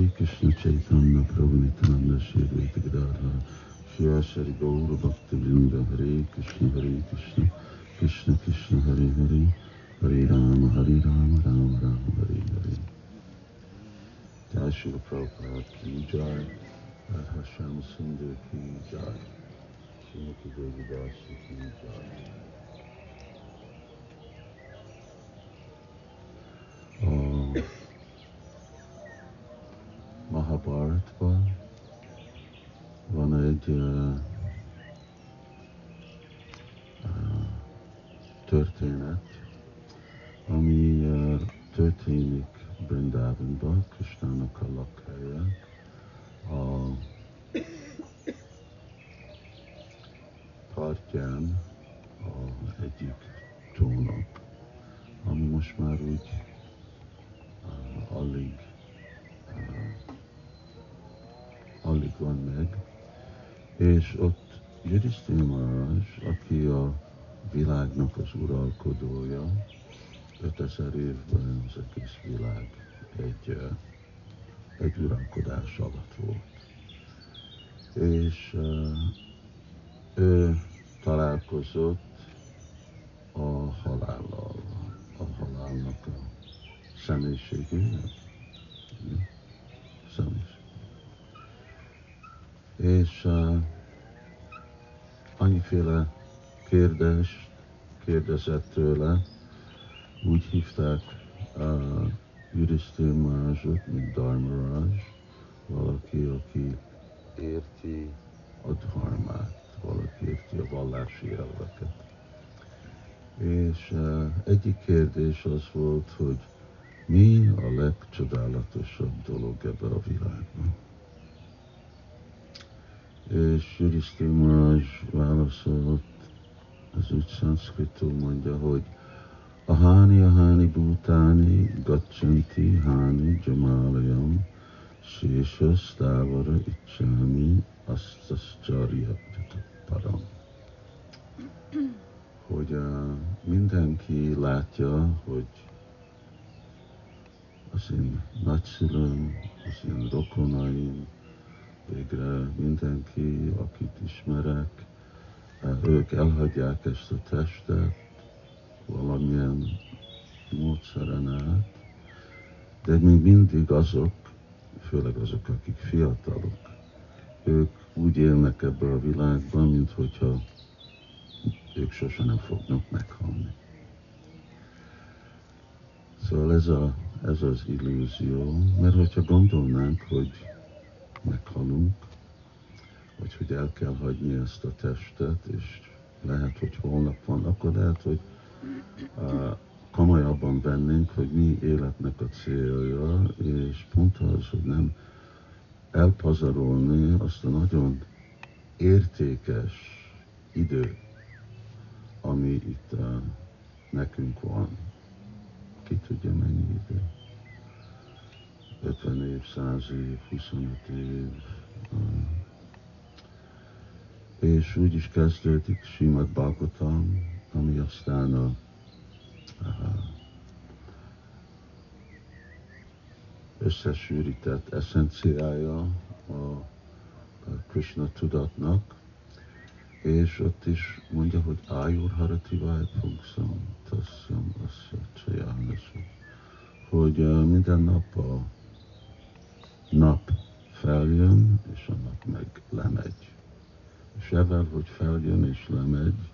श्री कृष्ण चैतन्य प्रभु नित्यानंद श्री अद्वैत गदाधर श्री श्री गौर भक्त वृंद हरे कृष्ण हरे कृष्ण कृष्ण कृष्ण हरे हरे हरे राम हरे राम राम राम हरे हरे जय श्री प्रभुपाद की जय राधा श्याम सुंदर की जय श्रीमती देवीदास की जय Mahabharatban van egy történet, ami történik Brindavanban, Krishnának a lakhelye, a partján a egyik tónak, ami most már úgy uh, alig, uh, alig van meg, és ott Yudhiszthira Maharaj, aki a világnak az uralkodója, 5000 évben az egész világ egy, uh, egy uralkodás alatt volt. És uh, ő találkozott a halállal, a halálnak a személyiségével. És uh, annyiféle kérdést kérdezett tőle, úgy hívták uh, Yudhiszthir Maharajot, mint Dharmaraj, valaki, aki érti a dharmát, valaki érti a vallási elveket. És uh, egyik kérdés az volt, hogy mi a legcsodálatosabb dolog ebbe a világban. És Yudhiszthir Maharaj válaszolt, az úgy szanszkritul mondja, hogy Ahani ahani bhutani gachanti hani jamalayam Shesha stavara ichami astascharya param. Hogy uh, mindenki látja, hogy az én nagyszülőm, az én rokonaim, végre mindenki, akit ismerek, ők elhagyják ezt a testet, valamilyen módszeren át, de még mindig azok, főleg azok, akik fiatalok, ők úgy élnek ebbe a világban, mint hogyha ők sosem nem fognak meghalni. Szóval ez, a, ez az illúzió, mert hogyha gondolnánk, hogy meghalunk, vagy hogy el kell hagyni ezt a testet, és lehet, hogy holnap van, akkor lehet, hogy uh, komolyabban vennénk, hogy mi életnek a célja, és pont az, hogy nem elpazarolni azt a nagyon értékes időt, ami itt uh, nekünk van. Ki tudja mennyi idő? 50 év, 100 év, 25 év. És úgy is kezdődik Simad Bhagavatam, ami aztán a, a összesűrített eszenciája a, Krishna tudatnak, és ott is mondja, hogy Ájur Harati Vajpungszam, Tasszam, Assza, Csajánasu, hogy minden nap a nap feljön, és a nap meg lemegy. És ezzel, hogy feljön és lemegy,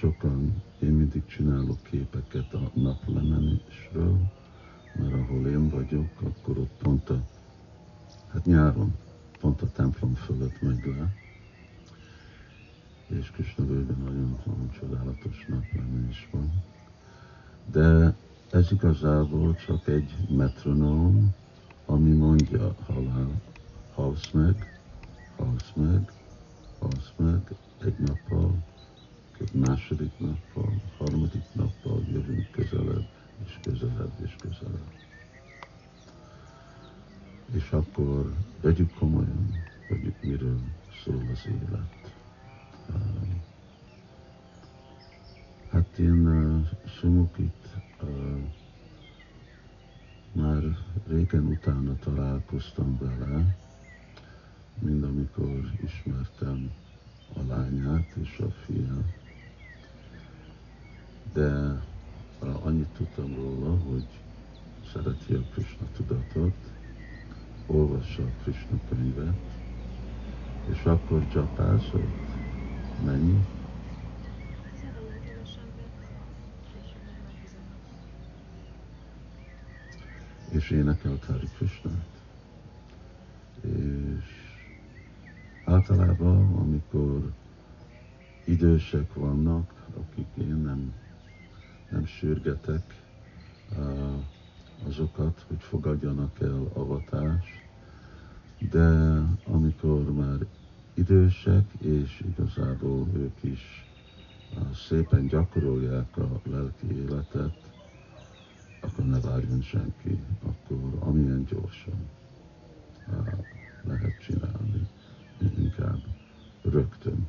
sokan, én mindig csinálok képeket a naplemenésről, mert ahol én vagyok, akkor ott pont a, hát nyáron, pont a templom fölött megy le, és Krishna völgyben nagyon, nagyon csodálatos naplemenés van. De ez igazából csak egy metronóm, ami mondja halál, halsz meg, halsz meg, halsz meg, egy nappal, egy második nappal, harmadik nappal jövünk közelebb, és közelebb, és közelebb. És akkor vegyük komolyan, hogy miről szól az élet. Hát én uh, Sumukit uh, már régen utána találkoztam vele, mind amikor ismertem a lányát és a fiát. De annyit tudtam róla, hogy szereti a Krishna tudatot, olvassa a Krishna könyvet, és akkor csapászott. Mennyi? És énekelt Hari Krishnát. És általában, amikor idősek vannak, akik én nem, nem sürgetek azokat, hogy fogadjanak el avatást, de amikor már idősek, és igazából ők is szépen gyakorolják a lelki életet, akkor ne várjon senki, akkor amilyen gyorsan lehet csinálni, inkább rögtön.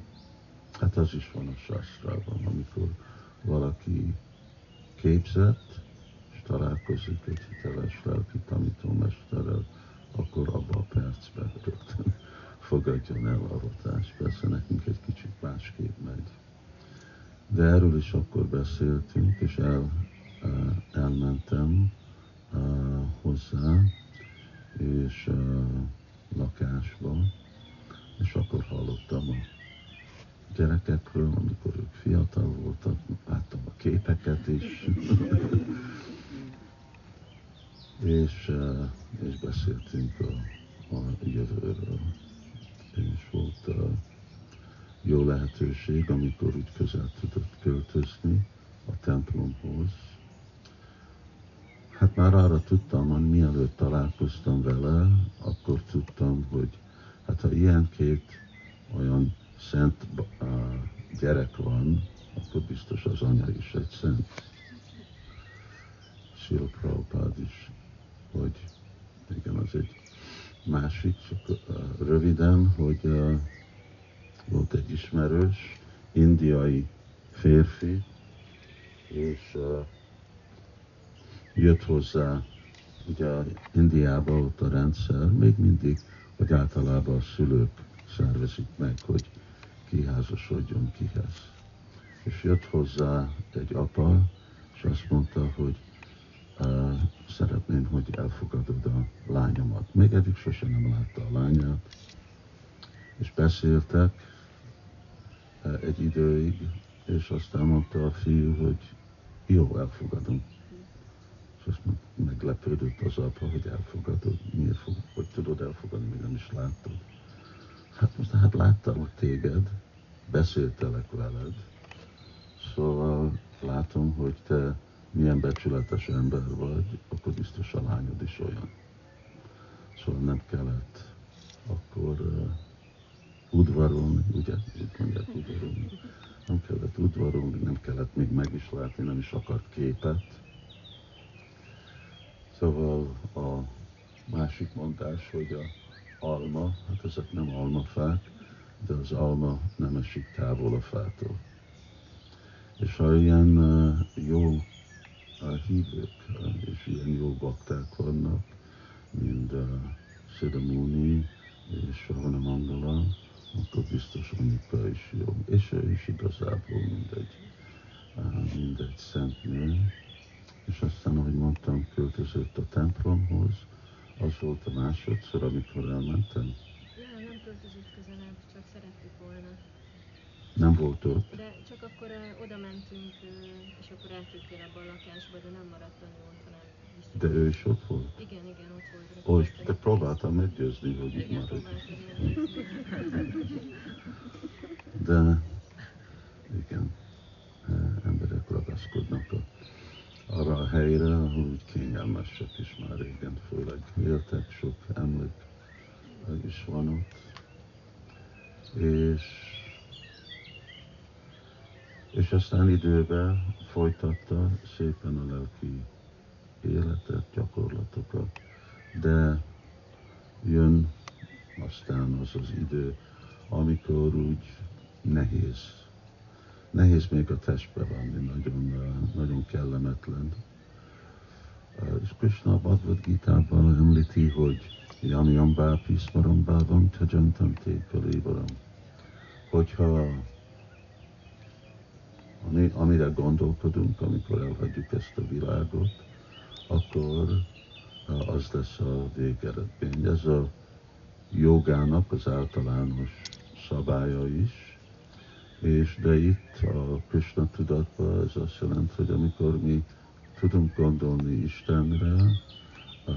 Hát az is van a sástrában, amikor valaki képzett, és találkozik egy hiteles lelki tanítómesterrel, akkor abban a percben rögtön fogadjon el avatást. Persze nekünk egy kicsit másképp megy. De erről is akkor beszéltünk, és el elmentem hozzá, és lakásba, és akkor hallottam a gyerekekről, amikor ők fiatal voltak, láttam a képeket is, és, és beszéltünk a, a jövőről. És volt a jó lehetőség, amikor úgy közel tudott költözni a templomhoz, Hát már arra tudtam, hogy mielőtt találkoztam vele, akkor tudtam, hogy hát ha ilyen két olyan szent gyerek van, akkor biztos az anya is egy szent. Sila Prabhupád is, hogy igen, az egy másik, csak röviden, hogy volt egy ismerős indiai férfi, és uh, jött hozzá, ugye Indiában ott a rendszer, még mindig, hogy általában a szülők szervezik meg, hogy ki házasodjon kihez. És jött hozzá egy apa, és azt mondta, hogy uh, szeretném, hogy elfogadod a lányomat. Még eddig sosem nem látta a lányát, és beszéltek uh, egy időig, és aztán mondta a fiú, hogy jó, elfogadom. És meglepődött az apa, hogy elfogadod. Miért fog, hogy tudod elfogadni, még nem is láttad. Hát most hát láttam hogy téged, beszéltelek veled, szóval látom, hogy te milyen becsületes ember vagy, akkor biztos a lányod is olyan. Szóval nem kellett akkor uh, udvarolni, ugye, úgy mondják udvarolni. Nem kellett udvarolni, nem kellett még meg is látni, nem is akart képet, Szóval a másik mondás, hogy a alma, hát ezek nem almafák, de az alma nem esik távol a fától. És ha ilyen jó hívők és ilyen jó bakták vannak, mint Szidamuni és Ravana Mangala, akkor biztos Anika is jó. És ő is igazából mindegy, mindegy szent és aztán, költözött a templomhoz. Az volt a másodszor, amikor elmentem. Nem, nem költözött közelebb, csak szerettük volna. Nem volt ott? De csak akkor uh, oda mentünk, uh, és akkor eltűntél ebbe a lakásba, de nem maradt annyi ott, hanem. De ő is ott volt? Igen, igen, ott volt. Ó, és te próbáltam meggyőzni, hogy itt maradj. De igen, emberek ragaszkodnak a arra a helyre, ahol kényelmesek is már régen, főleg éltek, sok emlék is van ott. És, és aztán időben folytatta szépen a lelki életet, gyakorlatokat, de jön aztán az az idő, amikor úgy nehéz. Nehéz még a testbe vanni, nagyon, nagyon kellemetlen. És Krishna Bhagavad Gita-ban említi, hogy Yam Yambá Pismarambá van Tajantam Tékalébaram. Hogyha ami, amire gondolkodunk, amikor elhagyjuk ezt a világot, akkor az lesz a végeredmény. Ez a jogának az általános szabálya is, és de itt a Krishna tudatban ez azt jelenti, hogy amikor mi tudunk gondolni Istenre,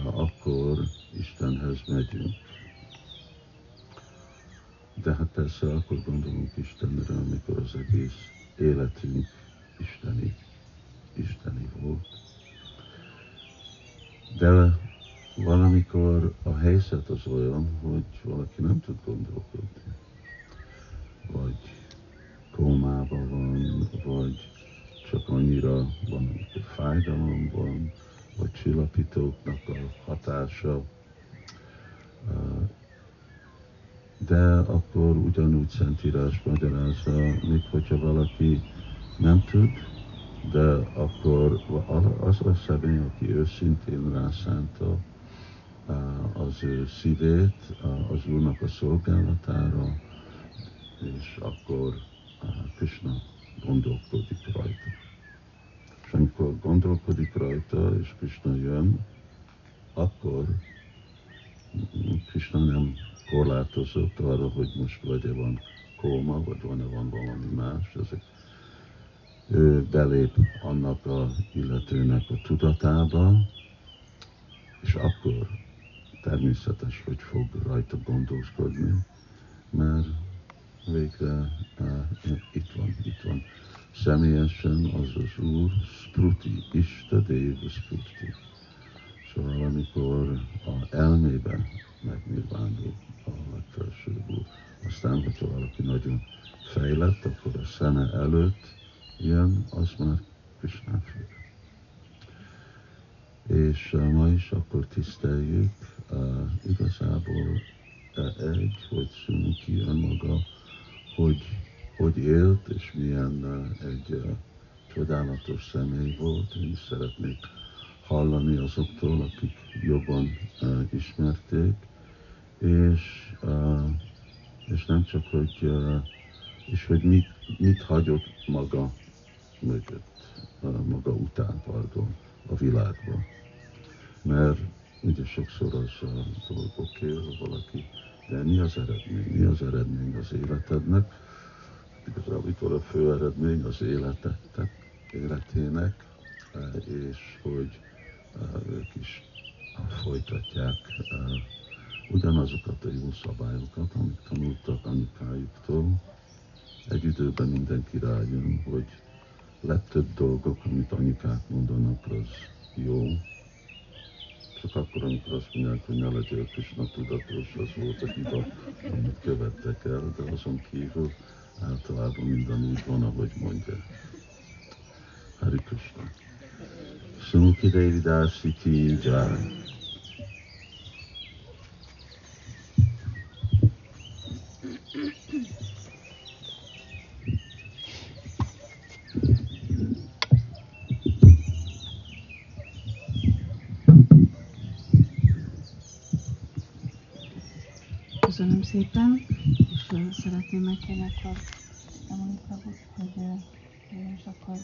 akkor Istenhez megyünk. De hát persze akkor gondolunk Istenre, amikor az egész életünk isteni, isteni volt. De valamikor a helyzet az olyan, hogy valaki nem tud gondolkodni. Vagy kómában van, vagy csak annyira van, amikor fájdalom van, vagy csillapítóknak a hatása. De akkor ugyanúgy Szentírás magyarázza, még hogyha valaki nem tud, de akkor az a személy, aki őszintén rászánta az ő szívét az Úrnak a szolgálatára, és akkor Krishna gondolkodik rajta. És amikor gondolkodik rajta, és Krishna jön, akkor Krishna nem korlátozott arra, hogy most vagy van kóma, vagy van-e van valami más. Ezek ő belép annak a illetőnek a tudatába, és akkor természetes, hogy fog rajta gondoskodni, mert végre uh, itt van, itt van. Személyesen az az Úr, Spruti, Ista Déva Spruti. Szóval amikor a elmében megnyilvánul a legfelsőbb Úr, aztán, hogyha valaki nagyon fejlett, akkor a szeme előtt jön, az már Krishna fő. És uh, ma is akkor tiszteljük uh, igazából uh, egy, hogy Sunuki önmaga, hogy, hogy élt, és milyen egy csodálatos személy volt. Én is szeretnék hallani azoktól, akik jobban ismerték, és, és nem csak, hogy, és hogy mit, mit hagyott maga mögött, maga után, pardon, a világban. Mert ugye sokszor az a dolog oké, okay, valaki, de mi az eredmény? Mi az eredmény az életednek? Igazából a fő eredmény az életetek, életének, és hogy ők is folytatják ugyanazokat a jó szabályokat, amit tanultak anyukájuktól. Egy időben mindenki rájön, hogy legtöbb dolgok, amit anyukák mondanak, az jó, csak akkor, amikor azt mondják, hogy ne legyél Krishna tudatos, az volt a hiba, amit követtek el, de azon kívül általában minden úgy van, ahogy mondja. Hari Krishna. Sumuki Devi Dasi ki jai. Köszönöm szépen, és szeretném megkérni akkor, hogy, hogy és akkor